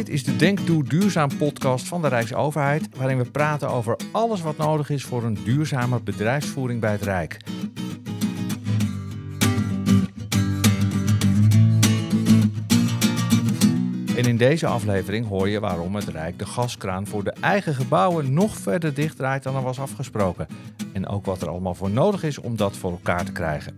Dit is de Denk Doe Duurzaam podcast van de Rijksoverheid, waarin we praten over alles wat nodig is voor een duurzame bedrijfsvoering bij het Rijk. En in deze aflevering hoor je waarom het Rijk de gaskraan voor de eigen gebouwen nog verder dichtdraait dan er was afgesproken. En ook wat er allemaal voor nodig is om dat voor elkaar te krijgen.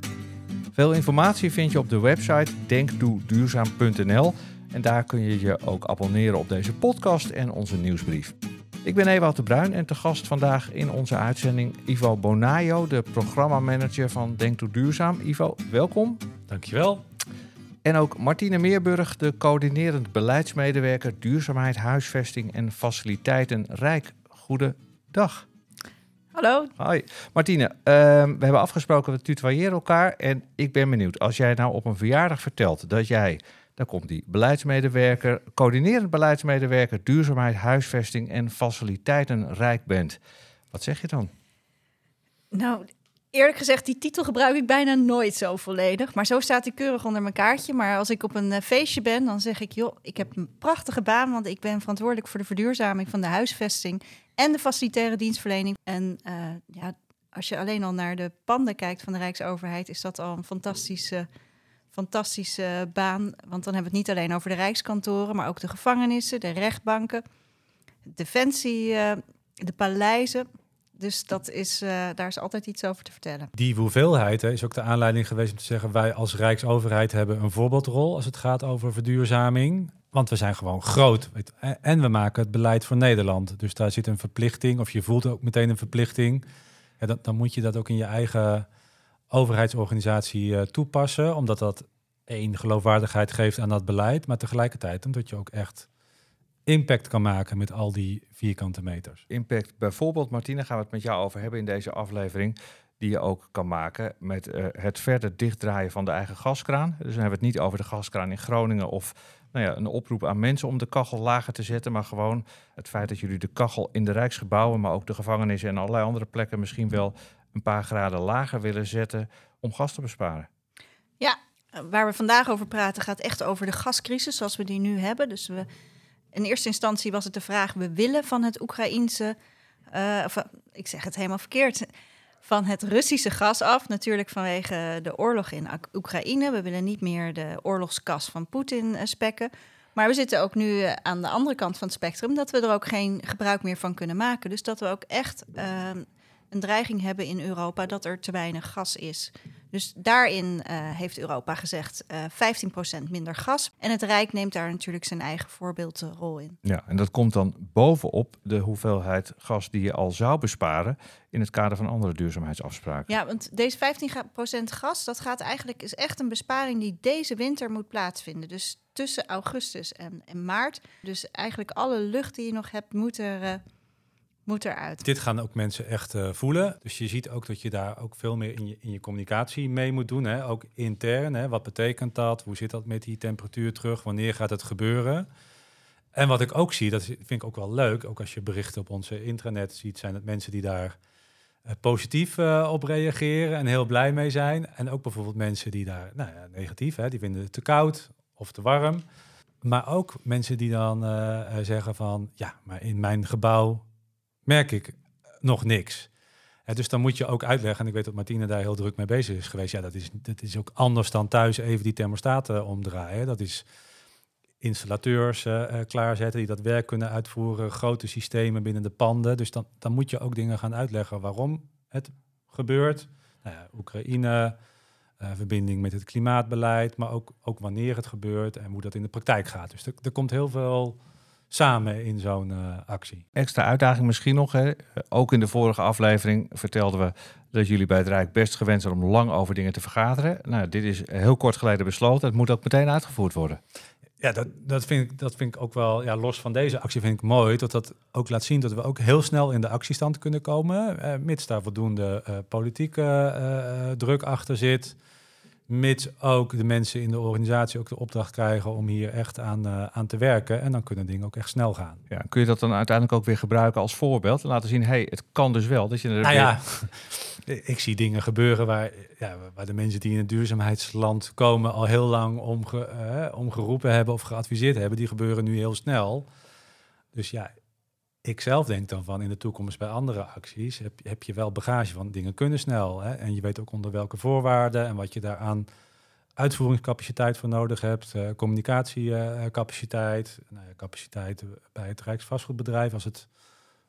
Veel informatie vind je op de website denkdoeduurzaam.nl en daar kun je je ook abonneren op deze podcast en onze nieuwsbrief. Ik ben Ewout de Bruin en te gast vandaag in onze uitzending Ivo Bonayo, de programmamanager van Denk Doe Duurzaam. Ivo, welkom. Dankjewel. En ook Martine Meerburg, de coördinerend beleidsmedewerker Duurzaamheid, Huisvesting en Faciliteiten Rijk. Goedendag. Hallo. Hoi. Martine, ehm, we hebben afgesproken, we tutoyeren elkaar. En ik ben benieuwd, als jij nou op een verjaardag vertelt dat jij, daar komt die beleidsmedewerker, coördinerend beleidsmedewerker Duurzaamheid, Huisvesting en Faciliteiten Rijk bent. Wat zeg je dan? Nou, eerlijk gezegd, die titel gebruik ik bijna nooit zo volledig. Maar zo staat hij keurig onder mijn kaartje. Maar als ik op een eh, feestje ben, dan zeg ik... joh, ik heb een prachtige baan... want ik ben verantwoordelijk voor de verduurzaming van de huisvesting... en de facilitaire dienstverlening. En uh, ja, als je alleen al naar de panden kijkt van de Rijksoverheid... is dat al een fantastische, fantastische baan. Want dan hebben we het niet alleen over de Rijkskantoren... maar ook de gevangenissen, de rechtbanken, defensie, uh, de paleizen... Dus dat is, uh, daar is altijd iets over te vertellen. Die hoeveelheid hè, is ook de aanleiding geweest om te zeggen... wij als Rijksoverheid hebben een voorbeeldrol als het gaat over verduurzaming. Want we zijn gewoon groot. En we maken het beleid voor Nederland. Dus daar zit een verplichting, of je voelt ook meteen een verplichting. Ja, dan, dan moet je dat ook in je eigen overheidsorganisatie uh, toepassen. Omdat dat één geloofwaardigheid geeft aan dat beleid. Maar tegelijkertijd omdat je ook echt impact kan maken met al die vierkante meters. Impact bijvoorbeeld, Martine, gaan we het met jou over hebben in deze aflevering, die je ook kan maken met uh, het verder dichtdraaien van de eigen gaskraan. Dus dan hebben we het niet over de gaskraan in Groningen of nou ja, een oproep aan mensen om de kachel lager te zetten, maar gewoon het feit dat jullie de kachel in de Rijksgebouwen, maar ook de gevangenissen en allerlei andere plekken misschien wel een paar graden lager willen zetten om gas te besparen. Ja, waar we vandaag over praten gaat echt over de gascrisis zoals we die nu hebben. Dus we in eerste instantie was het de vraag: we willen van het Oekraïense, uh, of, ik zeg het helemaal verkeerd, van het Russische gas af. Natuurlijk vanwege de oorlog in Oekraïne. We willen niet meer de oorlogskas van Poetin uh, spekken. Maar we zitten ook nu uh, aan de andere kant van het spectrum dat we er ook geen gebruik meer van kunnen maken. Dus dat we ook echt een dreiging hebben in Europa dat er te weinig gas is. Dus daarin uh, heeft Europa gezegd uh, 15% minder gas. En het Rijk neemt daar natuurlijk zijn eigen voorbeeldrol in. Ja, en dat komt dan bovenop de hoeveelheid gas die je al zou besparen in het kader van andere duurzaamheidsafspraken. Ja, want deze 15% gas, dat gaat eigenlijk, is echt een besparing die deze winter moet plaatsvinden. Dus tussen augustus en, en maart. Dus eigenlijk alle lucht die je nog hebt, moet er... Uh, moet eruit. Dit gaan ook mensen echt uh, voelen. Dus je ziet ook dat je daar ook veel meer in je, in je communicatie mee moet doen. Hè? Ook intern. Hè? Wat betekent dat? Hoe zit dat met die temperatuur terug? Wanneer gaat het gebeuren? En wat ik ook zie, dat vind ik ook wel leuk. Ook als je berichten op onze intranet ziet, zijn het mensen die daar uh, positief uh, op reageren en heel blij mee zijn. En ook bijvoorbeeld mensen die daar nou ja, negatief, hè? die vinden het te koud of te warm. Maar ook mensen die dan zeggen van, ja, maar in mijn gebouw merk ik nog niks. Ja, dus dan moet je ook uitleggen, en ik weet dat Martine daar heel druk mee bezig is geweest. Ja, dat is, dat is ook anders dan thuis even die thermostaten omdraaien. Dat is installateurs uh, klaarzetten die dat werk kunnen uitvoeren, grote systemen binnen de panden. Dus dan, dan moet je ook dingen gaan uitleggen waarom het gebeurt. Nou Oekraïne, verbinding met het klimaatbeleid, maar ook, ook wanneer het gebeurt en hoe dat in de praktijk gaat. Dus er komt heel veel samen in zo'n uh, actie. Extra uitdaging misschien nog. Hè? Ook in de vorige aflevering vertelden we dat jullie bij het Rijk best gewend zijn om lang over dingen te vergaderen. Nou, dit is heel kort geleden besloten. Het moet ook meteen uitgevoerd worden. Ja, dat, dat, vind ik, dat vind ik ook wel, ja, los van deze actie vind ik mooi, dat dat ook laat zien dat we ook heel snel in de actiestand kunnen komen, eh, mits daar voldoende uh, politieke uh, druk achter zit. Mits ook de mensen in de organisatie ook de opdracht krijgen om hier echt aan, uh, aan te werken. En dan kunnen dingen ook echt snel gaan. Ja, kun je dat dan uiteindelijk ook weer gebruiken als voorbeeld? En laten zien, hey, het kan dus wel. Dat je er nou ja, ik zie dingen gebeuren waar, ja, waar de mensen die in het duurzaamheidsland komen al heel lang om, ge, uh, om geroepen hebben of geadviseerd hebben. Die gebeuren nu heel snel. Dus ja, ik zelf denk dan van in de toekomst bij andere acties heb, heb je wel bagage van dingen kunnen snel. Hè? En je weet ook onder welke voorwaarden en wat je daaraan uitvoeringscapaciteit voor nodig hebt, uh, communicatiecapaciteit, uh, nou ja, capaciteit bij het Rijksvastgoedbedrijf als het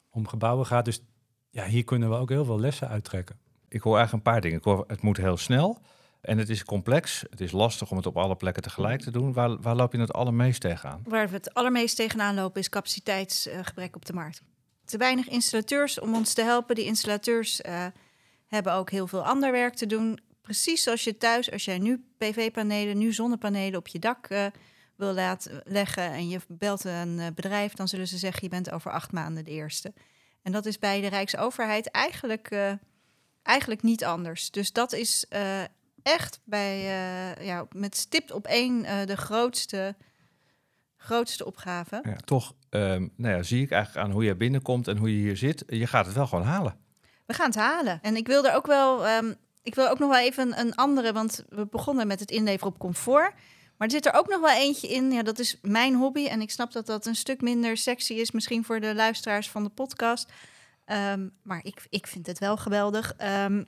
om gebouwen gaat. Dus ja, hier kunnen we ook heel veel lessen uittrekken. Ik hoor eigenlijk een paar dingen. Ik hoor, het moet heel snel en het is complex. Het is lastig om het op alle plekken tegelijk te doen. Waar, waar loop je het allermeest tegenaan? Waar we het allermeest tegenaan lopen is capaciteitsgebrek op de markt. Te weinig installateurs om ons te helpen. Die installateurs uh, hebben ook heel veel ander werk te doen. Precies zoals je thuis, als jij nu PV-panelen, nu zonnepanelen op je dak uh, wil laten leggen en je belt een bedrijf, dan zullen ze zeggen je bent over acht maanden de eerste. En dat is bij de Rijksoverheid eigenlijk, eigenlijk niet anders. Dus dat is echt bij, uh, ja, met stipt op één uh, de grootste, grootste opgave. Ja, toch um, nou ja, zie ik eigenlijk aan hoe je binnenkomt en hoe je hier zit. Je gaat het wel gewoon halen. We gaan het halen. En ik wil er ook wel, um, ik wil ook nog wel even een andere, want we begonnen met het inleveren op comfort. Maar er zit er ook nog wel eentje in. Ja, dat is mijn hobby. En ik snap dat dat een stuk minder sexy is, misschien voor de luisteraars van de podcast. Um, maar ik, ik vind het wel geweldig. Um,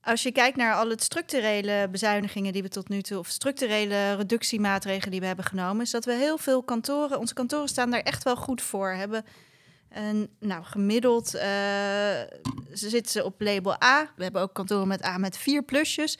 als je kijkt naar alle structurele bezuinigingen die we tot nu toe, of structurele reductiemaatregelen die we hebben genomen, is dat we heel veel kantoren, onze kantoren staan daar echt wel goed voor. Hebben een, nou, gemiddeld uh, zitten ze op label A. We hebben ook kantoren met A met vier plusjes.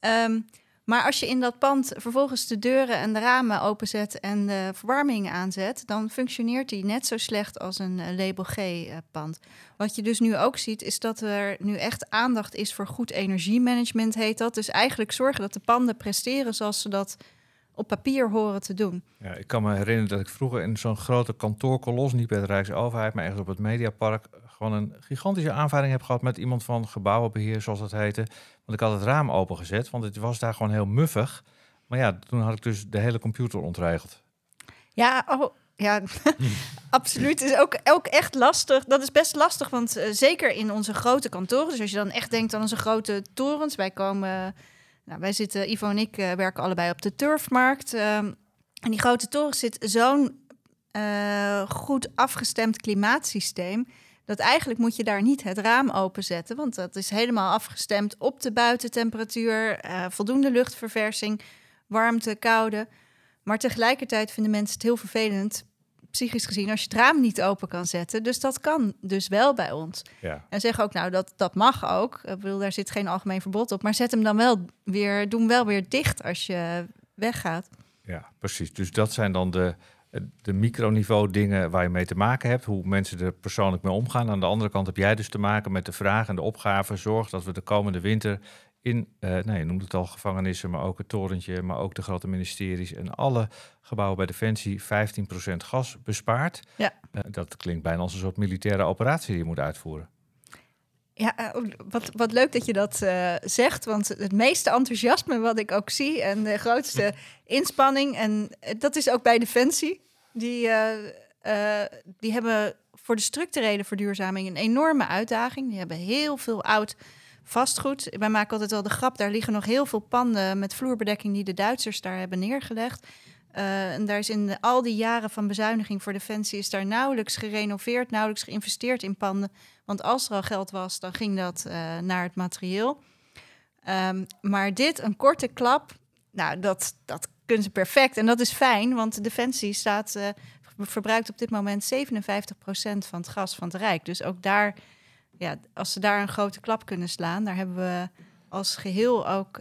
Um, maar als je in dat pand vervolgens de deuren en de ramen openzet en de verwarming aanzet, dan functioneert die net zo slecht als een eh, label G-pand. Eh, Wat je dus nu ook ziet, is dat er nu echt aandacht is voor goed energiemanagement, heet dat. Dus eigenlijk zorgen dat de panden presteren zoals ze dat op papier horen te doen. Ja, ik kan me herinneren dat ik vroeger in zo'n grote kantoorkolos, niet bij de Rijksoverheid, maar ergens op het Mediapark, gewoon een gigantische aanvaring heb gehad met iemand van gebouwenbeheer, zoals dat heette. Want ik had het raam opengezet, want het was daar gewoon heel muffig. Maar ja, toen had ik dus de hele computer ontregeld. Ja, oh, ja, absoluut. Het is ook, echt lastig. Dat is best lastig, want uh, zeker in onze grote kantoren. Dus als je dan echt denkt aan onze grote torens. Wij komen, nou, wij zitten, Ivo en ik uh, werken allebei op de turfmarkt. Uh, en die grote toren zit zo'n goed afgestemd klimaatsysteem dat eigenlijk moet je daar niet het raam openzetten, want dat is helemaal afgestemd op de buitentemperatuur, uh, voldoende luchtverversing, warmte, koude. Maar tegelijkertijd vinden mensen het heel vervelend, psychisch gezien, als je het raam niet open kan zetten. Dus dat kan dus wel bij ons. Ja. En zeggen ook, nou, dat, dat mag ook. Ik bedoel, daar zit geen algemeen verbod op. Maar zet hem dan wel weer, doe hem wel weer dicht als je weggaat. Ja, precies. Dus dat zijn dan de, de microniveau dingen waar je mee te maken hebt, hoe mensen er persoonlijk mee omgaan. Aan de andere kant heb jij dus te maken met de vraag en de opgave. Zorg dat we de komende winter in, uh, nou, je noemt het al, gevangenissen, maar ook het torentje, maar ook de grote ministeries en alle gebouwen bij Defensie 15% gas bespaart. Ja. Uh, dat klinkt bijna als een soort militaire operatie die je moet uitvoeren. Ja, uh, wat, wat leuk dat je dat uh, zegt. Want het meeste enthousiasme wat ik ook zie en de grootste inspanning, en dat is ook bij Defensie, die, die hebben voor de structurele verduurzaming een enorme uitdaging. Die hebben heel veel oud vastgoed. Wij maken altijd wel de grap, daar liggen nog heel veel panden met vloerbedekking die de Duitsers daar hebben neergelegd. Uh, en daar is in de, al die jaren van bezuiniging voor Defensie is daar nauwelijks gerenoveerd, nauwelijks geïnvesteerd in panden. Want als er al geld was, dan ging dat uh, naar het materieel. Um, maar dit, een korte klap, nou, dat, dat kunnen ze perfect. En dat is fijn, want Defensie staat, uh, verbruikt op dit moment 57% van het gas van het Rijk. Dus ook daar, ja, als ze daar een grote klap kunnen slaan, daar hebben we als geheel ook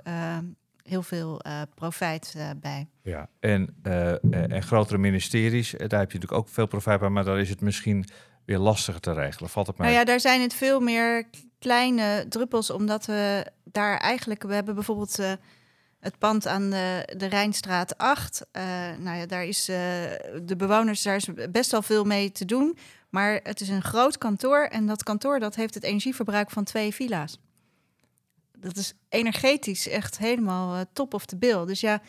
heel veel uh, profijt uh, bij. Ja, en, uh, en grotere ministeries, daar heb je natuurlijk ook veel profijt bij, maar daar is het misschien weer lastiger te regelen. Valt het mij? Nou ja, daar zijn het veel meer kleine druppels, omdat we daar eigenlijk, we hebben bijvoorbeeld het pand aan de, de Rijnstraat 8. nou ja, daar is de bewoners, daar is best wel veel mee te doen. Maar het is een groot kantoor en dat kantoor dat heeft het energieverbruik van twee villa's dat is energetisch echt helemaal eh, top of de bill. Dus ja,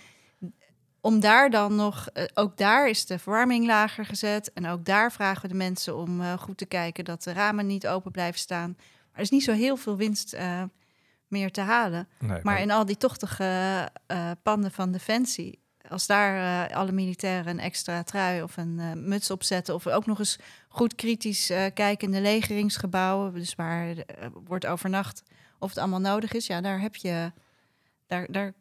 om daar dan nog, eh, ook daar is de verwarming lager gezet. En ook daar vragen we de mensen om eh, goed te kijken dat de ramen niet open blijven staan. Maar er is niet zo heel veel winst meer te halen. Nee, Maar in al die tochtige panden van Defensie, als daar alle militairen een extra trui of een muts op zetten, of ook nog eens goed kritisch kijken in de legeringsgebouwen, dus waar wordt overnacht, of het allemaal nodig is, ja, daar heb je, daar, daar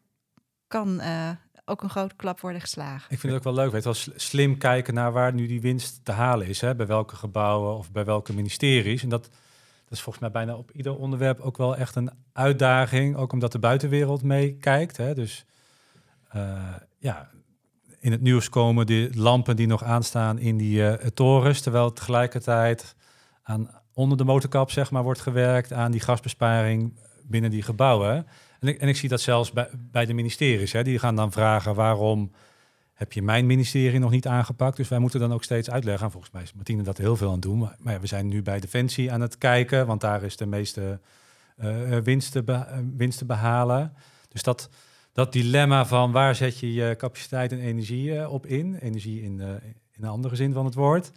kan eh, ook een grote klap worden geslagen. Ik vind het ook wel leuk, weet wel, sl- slim kijken naar waar nu die winst te halen is. Hè? Bij welke gebouwen of bij welke ministeries. En dat, dat is volgens mij bijna op ieder onderwerp ook wel echt een uitdaging. Ook omdat de buitenwereld meekijkt. Dus eh, ja, in het nieuws komen de lampen die nog aanstaan in die eh, torens. Terwijl tegelijkertijd aan, onder de motorkap zeg maar, wordt gewerkt aan die gasbesparing binnen die gebouwen. En ik, en ik zie dat zelfs bij, bij de ministeries. Hè. Die gaan dan vragen waarom heb je mijn ministerie nog niet aangepakt. Dus wij moeten dan ook steeds uitleggen. En volgens mij is Martine dat heel veel aan het doen. Maar, we zijn nu bij Defensie aan het kijken. Want daar is de meeste eh, winst, te eh, behalen. Dus dat, dat dilemma van waar zet je je capaciteit en energie op in. Energie in, in een andere zin van het woord.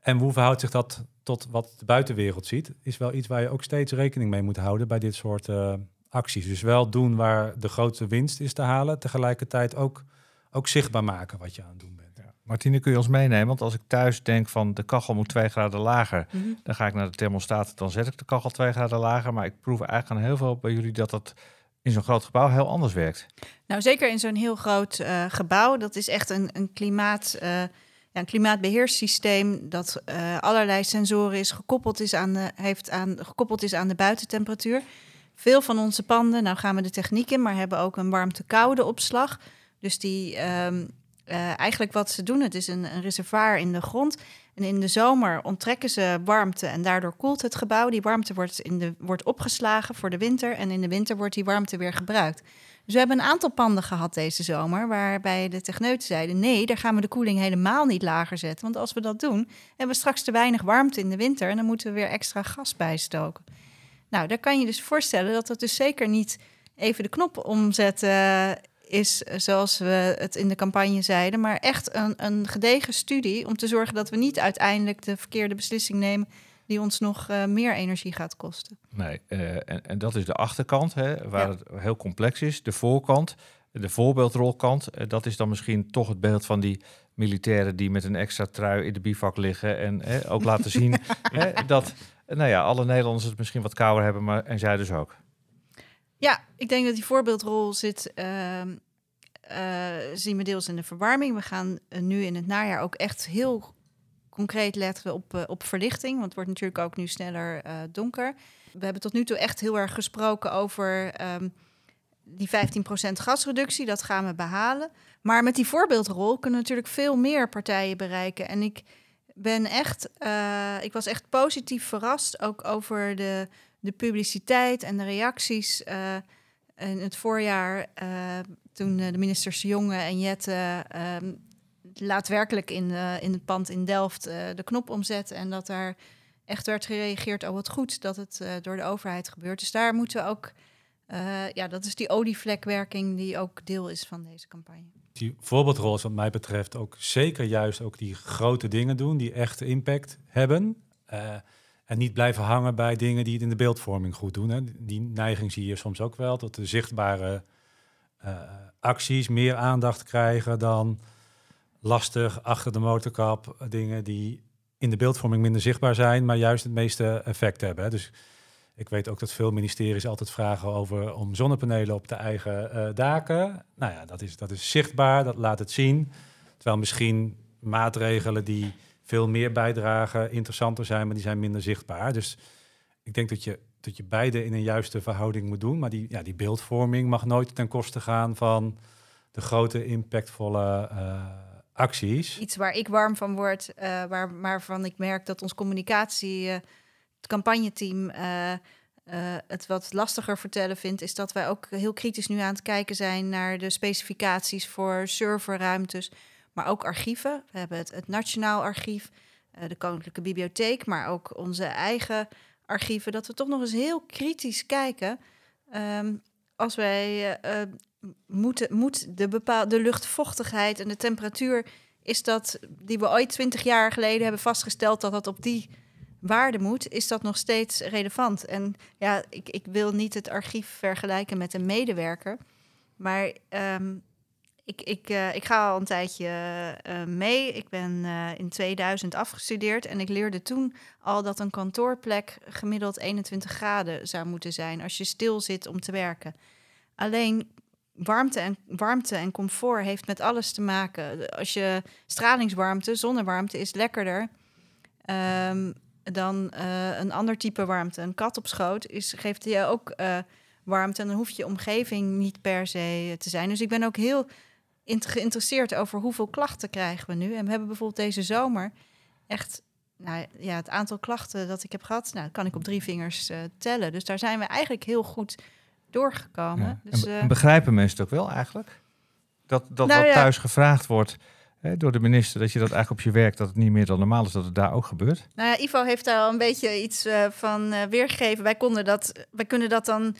En hoe verhoudt zich dat tot wat de buitenwereld ziet, is wel iets waar je ook steeds rekening mee moet houden bij dit soort eh, acties. Dus wel doen waar de grootste winst is te halen, tegelijkertijd ook, ook zichtbaar maken wat je aan het doen bent. Martine, kun je ons meenemen? Want als ik thuis denk van de kachel moet twee graden lager, dan ga ik naar de thermostaat, dan zet ik de kachel twee graden lager. Maar ik proef eigenlijk aan heel veel bij jullie dat dat in zo'n groot gebouw heel anders werkt. Nou, zeker in zo'n heel groot eh, gebouw. Dat is echt een, een, klimaat, eh, een klimaatbeheerssysteem dat eh, allerlei sensoren is gekoppeld is aan de, heeft aan, gekoppeld is aan de buitentemperatuur. Veel van onze panden, nou gaan we de techniek in, maar hebben ook een warmte-koude opslag. Dus die ehm, eh, eigenlijk wat ze doen, het is een, een reservoir in de grond. En in de zomer onttrekken ze warmte en daardoor koelt het gebouw. Die warmte wordt, in de, wordt opgeslagen voor de winter en in de winter wordt die warmte weer gebruikt. Dus we hebben een aantal panden gehad deze zomer, waarbij de techneuten zeiden: nee, daar gaan we de koeling helemaal niet lager zetten. Want als we dat doen, hebben we straks te weinig warmte in de winter en dan moeten we weer extra gas bijstoken. Nou, daar kan je dus voorstellen dat dat dus zeker niet even de knop omzetten is eh, zoals we het in de campagne zeiden, maar echt een, een gedegen studie om te zorgen dat we niet uiteindelijk de verkeerde beslissing nemen die ons nog uh, meer energie gaat kosten. Nee, uh, en, en, dat is de achterkant, hè, waar ja. het heel complex is. De voorkant, de voorbeeldrolkant, uh, dat is dan misschien toch het beeld van die militairen die met een extra trui in de bivak liggen en ook laten zien hè, dat, nou ja, alle Nederlanders het misschien wat kouder hebben, maar en zij dus ook. Ja, ik denk dat die voorbeeldrol zit, uh, uh, zien we deels in de verwarming. We gaan uh, nu in het najaar ook echt heel concreet letten op, uh, op verlichting, want het wordt natuurlijk ook nu sneller donker. We hebben tot nu toe echt heel erg gesproken over um, die 15% gasreductie, dat gaan we behalen. Maar met die voorbeeldrol kunnen natuurlijk veel meer partijen bereiken. En ik ben echt, ik was echt positief verrast, ook over de de publiciteit en de reacties in het voorjaar, toen de ministers Jonge en Jette laatwerkelijk in, in het pand in Delft de knop omzetten en dat daar echt werd gereageerd, oh wat goed dat het door de overheid gebeurt. Dus daar moeten we ook, ja, dat is die olievlekwerking die ook deel is van deze campagne. Die voorbeeldrol is wat mij betreft ook zeker juist ook die grote dingen doen die echt impact hebben. En niet blijven hangen bij dingen die het in de beeldvorming goed doen. Hè. Die neiging zie je soms ook wel, dat de zichtbare acties meer aandacht krijgen dan lastig achter de motorkap dingen die in de beeldvorming minder zichtbaar zijn, maar juist het meeste effect hebben. Dus ik weet ook dat veel ministeries altijd vragen over om zonnepanelen op de eigen uh, daken. Nou ja, dat is, dat is zichtbaar, dat laat het zien. Terwijl misschien maatregelen die veel meer bijdragen, interessanter zijn, maar die zijn minder zichtbaar. Dus ik denk dat je, dat je beide in een juiste verhouding moet doen. Maar die, ja, die beeldvorming mag nooit ten koste gaan van de grote, impactvolle uh, acties. Iets waar ik warm van word, uh, waar, waarvan ik merk dat ons communicatie, uh, het campagneteam, het wat lastiger vertellen vindt, is dat wij ook heel kritisch nu aan het kijken zijn naar de specificaties voor serverruimtes maar ook archieven. We hebben het, het Nationaal Archief, de Koninklijke Bibliotheek, maar ook onze eigen archieven. Dat we toch nog eens heel kritisch kijken Ehm, als wij moet de bepaalde luchtvochtigheid en de temperatuur is dat die we ooit twintig jaar geleden hebben vastgesteld dat dat op die waarde moet, is dat nog steeds relevant. En ja, ik, ik wil niet het archief vergelijken met een medewerker, maar ehm, ik, ik, uh, ik ga al een tijdje uh, mee. Ik ben uh, in 2000 afgestudeerd en ik leerde toen al dat een kantoorplek gemiddeld 21 graden zou moeten zijn als je stil zit om te werken. Alleen warmte en, warmte en comfort heeft met alles te maken. Als je stralingswarmte, zonnewarmte is lekkerder um, dan een ander type warmte. Een kat op schoot is, geeft je ook warmte en dan hoeft je omgeving niet per se te zijn. Dus ik ben ook heel geïnteresseerd over hoeveel klachten krijgen we nu. En we hebben bijvoorbeeld deze zomer echt, nou ja, het aantal klachten dat ik heb gehad, nou, kan ik op drie vingers tellen. Dus daar zijn we eigenlijk heel goed doorgekomen. Ja. Dus, en, uh, begrijpen mensen het ook wel eigenlijk? Dat, dat nou, wat thuis gevraagd wordt hè, door de minister, dat je dat eigenlijk op je werk, dat het niet meer dan normaal is dat het daar ook gebeurt? Nou ja, Ivo heeft daar al een beetje iets uh, van weergegeven. Wij, konden dat, wij kunnen dat dan uh,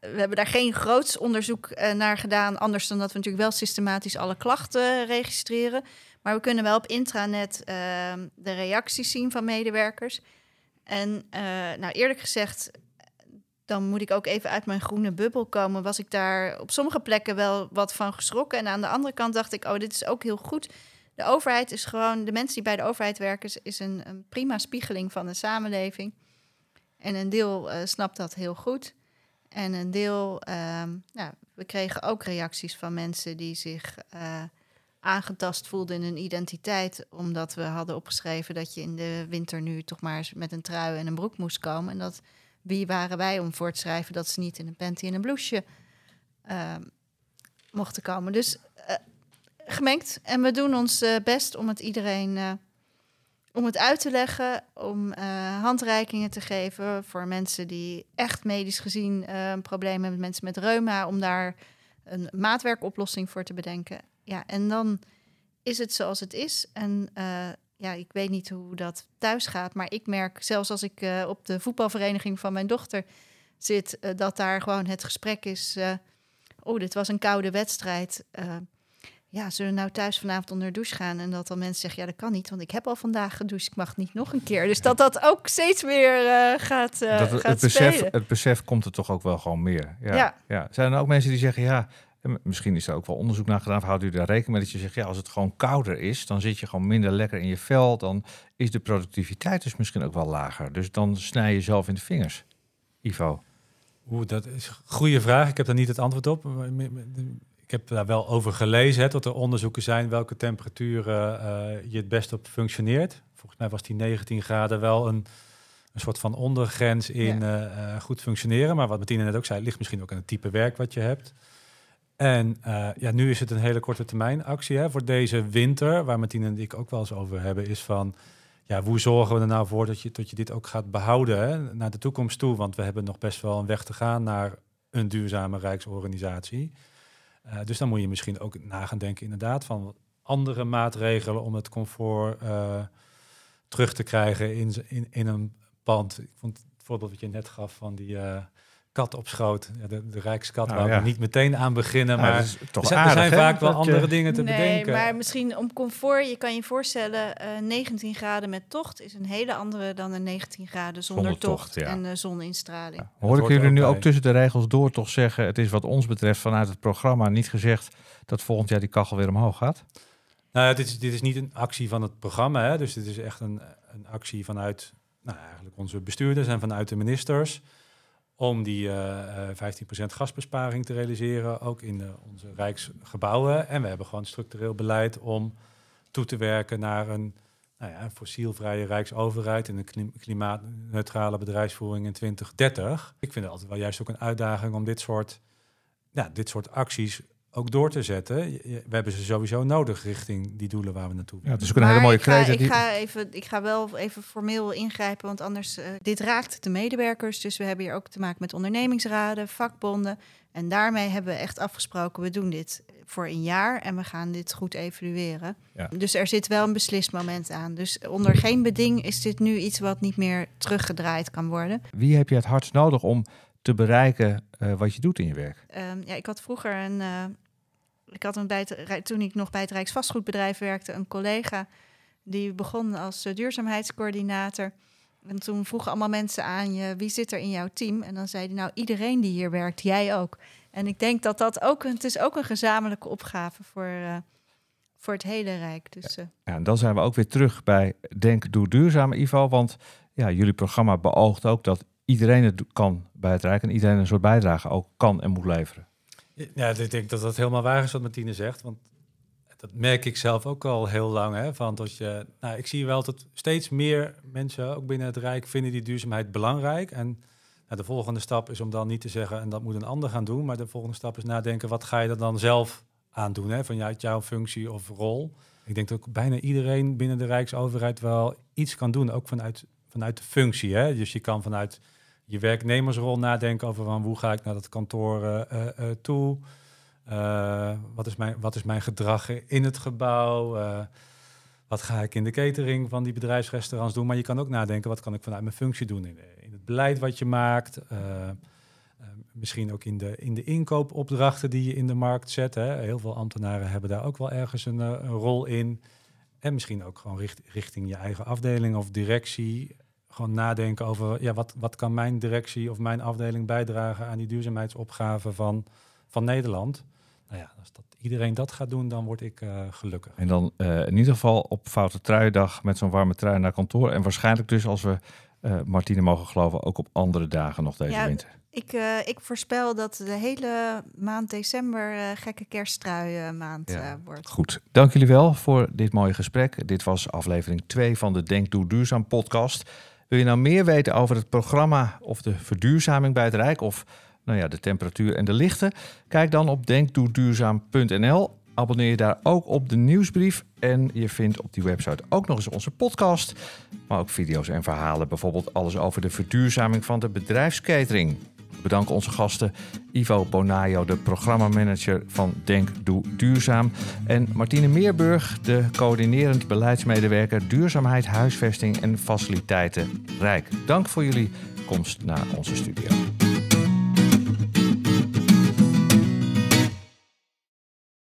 we hebben daar geen groots onderzoek naar gedaan, anders dan dat we natuurlijk wel systematisch alle klachten registreren. Maar we kunnen wel op intranet de reacties zien van medewerkers. En nou, eerlijk gezegd, dan moet ik ook even uit mijn groene bubbel komen. Was ik daar op sommige plekken wel wat van geschrokken. En aan de andere kant dacht ik, oh, dit is ook heel goed. De overheid is gewoon, de mensen die bij de overheid werken, is een, een prima spiegeling van de samenleving. En een deel uh, snapt dat heel goed. En een deel, nou, we kregen ook reacties van mensen die zich uh, aangetast voelden in hun identiteit. Omdat we hadden opgeschreven dat je in de winter nu toch maar met een trui en een broek moest komen. En dat wie waren wij om voor te schrijven dat ze niet in een panty en een blouseje uh, mochten komen. Dus uh, gemengd. En we doen ons best om het iedereen om het uit te leggen, om handreikingen te geven voor mensen die echt medisch gezien een probleem hebben, mensen met reuma, om daar een maatwerkoplossing voor te bedenken. Ja, en dan is het zoals het is. En ja, ik weet niet hoe dat thuis gaat, maar ik merk zelfs als ik op de voetbalvereniging van mijn dochter zit, dat daar gewoon het gesprek is. oh, dit was een koude wedstrijd ja, zullen we nou thuis vanavond onder de douche gaan? En dat dan mensen zeggen, ja, dat kan niet, want ik heb al vandaag gedoucht, ik mag niet nog een keer. Dus dat dat ook steeds weer gaat, dat gaat het, besef, het besef komt er toch ook wel gewoon meer. Ja, ja. ja. Zijn er ook mensen die zeggen, ja, misschien is er ook wel onderzoek naar gedaan, houdt u daar rekening mee dat je zegt, ja, als het gewoon kouder is, dan zit je gewoon minder lekker in je vel, dan is de productiviteit dus misschien ook wel lager. Dus dan snij je zelf in de vingers. Ivo. Oeh, dat is een goede vraag. Ik heb daar niet het antwoord op ik heb daar wel over gelezen, hè, dat er onderzoeken zijn welke temperaturen uh, je het best op functioneert. Volgens mij was die 19 graden wel een, een soort van ondergrens in ja. uh, goed functioneren. Maar wat Martine net ook zei, ligt misschien ook aan het type werk wat je hebt. En uh, ja, nu is het een hele korte termijn actie hè, voor deze winter, waar Martine en ik ook wel eens over hebben, is van, ja, hoe zorgen we er nou voor dat je, dat je dit ook gaat behouden hè, naar de toekomst toe? Want we hebben nog best wel een weg te gaan naar een duurzame rijksorganisatie. Uh, dus dan moet je misschien ook na gaan denken inderdaad van andere maatregelen om het comfort uh, terug te krijgen in, in, in een pand. Ik vond het voorbeeld wat je net gaf van die kat op schoot, ja, de, de Rijkskat, nou, waar ja. we niet meteen aan beginnen, maar er, toch zijn, aardig, er zijn vaak wel andere je... dingen te nee, bedenken. maar misschien om comfort, je kan je voorstellen, uh, 19 graden met tocht is een hele andere dan een 19 graden zonder, Zonder tocht, tocht, ja. en uh, zoninstraling. Ja. Hoor ik jullie nu ook tussen de regels door toch zeggen, het is wat ons betreft vanuit het programma niet gezegd dat volgend jaar die kachel weer omhoog gaat? Nou, ja, dit, is, dit is niet een actie van het programma, hè? dus dit is echt een, een actie vanuit nou, eigenlijk onze bestuurders en vanuit de ministers om die uh, 15% gasbesparing te realiseren, ook in de, onze rijksgebouwen. En we hebben gewoon structureel beleid om toe te werken naar een nou ja, fossielvrije rijksoverheid en een klim klimaatneutrale bedrijfsvoering in 2030. Ik vind het altijd wel juist ook een uitdaging om dit soort, ja, dit soort acties ook door te zetten. We hebben ze sowieso nodig richting die doelen waar we naartoe Ja, willen. het is ook een hele mooie ik ga, ik, die- ga even, ik ga wel even formeel ingrijpen, want anders... eh, dit raakt de medewerkers, dus we hebben hier ook te maken met ondernemingsraden, vakbonden. En daarmee hebben we echt afgesproken, we doen dit voor een jaar en we gaan dit goed evalueren. Ja. Dus er zit wel een beslismoment aan. Dus onder geen beding is dit nu iets wat niet meer teruggedraaid kan worden. Wie heb je het hardst nodig om te bereiken eh, wat je doet in je werk? Ehm, ja, ik had vroeger een. eh, ik had een bij het, toen ik nog bij het Rijksvastgoedbedrijf werkte, een collega die begon als eh, duurzaamheidscoördinator. En toen vroegen allemaal mensen aan je, wie zit er in jouw team? En dan zei hij, nou, iedereen die hier werkt, jij ook. En ik denk dat dat ook, een- het is ook een gezamenlijke opgave voor, eh, voor het hele Rijk. Dus eh, Ja, en dan zijn we ook weer terug bij Denk Doe Duurzaam, Ivo. Want ja, jullie programma beoogt ook dat iedereen het kan bij het Rijk en iedereen een soort bijdrage ook kan en moet leveren. Ja, ik denk dat dat helemaal waar is wat Martine zegt. Want dat merk ik zelf ook al heel lang. Hè, van dat je, nou, ik zie wel dat steeds meer mensen, ook binnen het Rijk, vinden die duurzaamheid belangrijk. En nou, de volgende stap is om dan niet te zeggen, en dat moet een ander gaan doen. Maar de volgende stap is nadenken, wat ga je er dan zelf aan doen? Hè, vanuit jouw functie of rol. Ik denk dat ook bijna iedereen binnen de Rijksoverheid wel iets kan doen. Ook vanuit, vanuit de functie. Hè? Dus je kan vanuit je werknemersrol nadenken over van hoe ga ik naar dat kantoor eh, eh, eh, toe. Wat, is mijn, wat is mijn gedrag in het gebouw? Wat ga ik in de catering van die bedrijfsrestaurants doen? Maar je kan ook nadenken, wat kan ik vanuit mijn functie doen in, in het beleid wat je maakt? Misschien ook in de, in de inkoopopdrachten die je in de markt zet. Hè. Heel veel ambtenaren hebben daar ook wel ergens een, rol in. En misschien ook gewoon richt, richting je eigen afdeling of directie. Gewoon nadenken over, ja, wat, wat kan mijn directie of mijn afdeling bijdragen aan die duurzaamheidsopgave van, van Nederland? Nou ja, als dat, iedereen dat gaat doen, dan word ik eh, gelukkig. En dan eh, in ieder geval op Foute Truiendag met zo'n warme trui naar kantoor. En waarschijnlijk dus, als we eh, Martine mogen geloven, ook op andere dagen nog deze Ja, winter. ik, eh, ik voorspel dat de hele maand december eh, gekke kersttrui maand Ja. eh, wordt. Goed, dank jullie wel voor dit mooie gesprek. Dit was aflevering 2 van de Denk Doe Duurzaam podcast. Wil je nou meer weten over het programma of de verduurzaming bij het Rijk of nou ja, de temperatuur en de lichten? Kijk dan op denkdoeduurzaam.nl. Abonneer je daar ook op de nieuwsbrief en je vindt op die website ook nog eens onze podcast, maar ook video's en verhalen, bijvoorbeeld alles over de verduurzaming van de bedrijfskatering. We bedanken onze gasten Ivo Bonajo, de programmamanager van Denk Doe Duurzaam. En Martine Meerburg, de coördinerend beleidsmedewerker Duurzaamheid, Huisvesting en Faciliteiten Rijk. Dank voor jullie komst naar onze studio.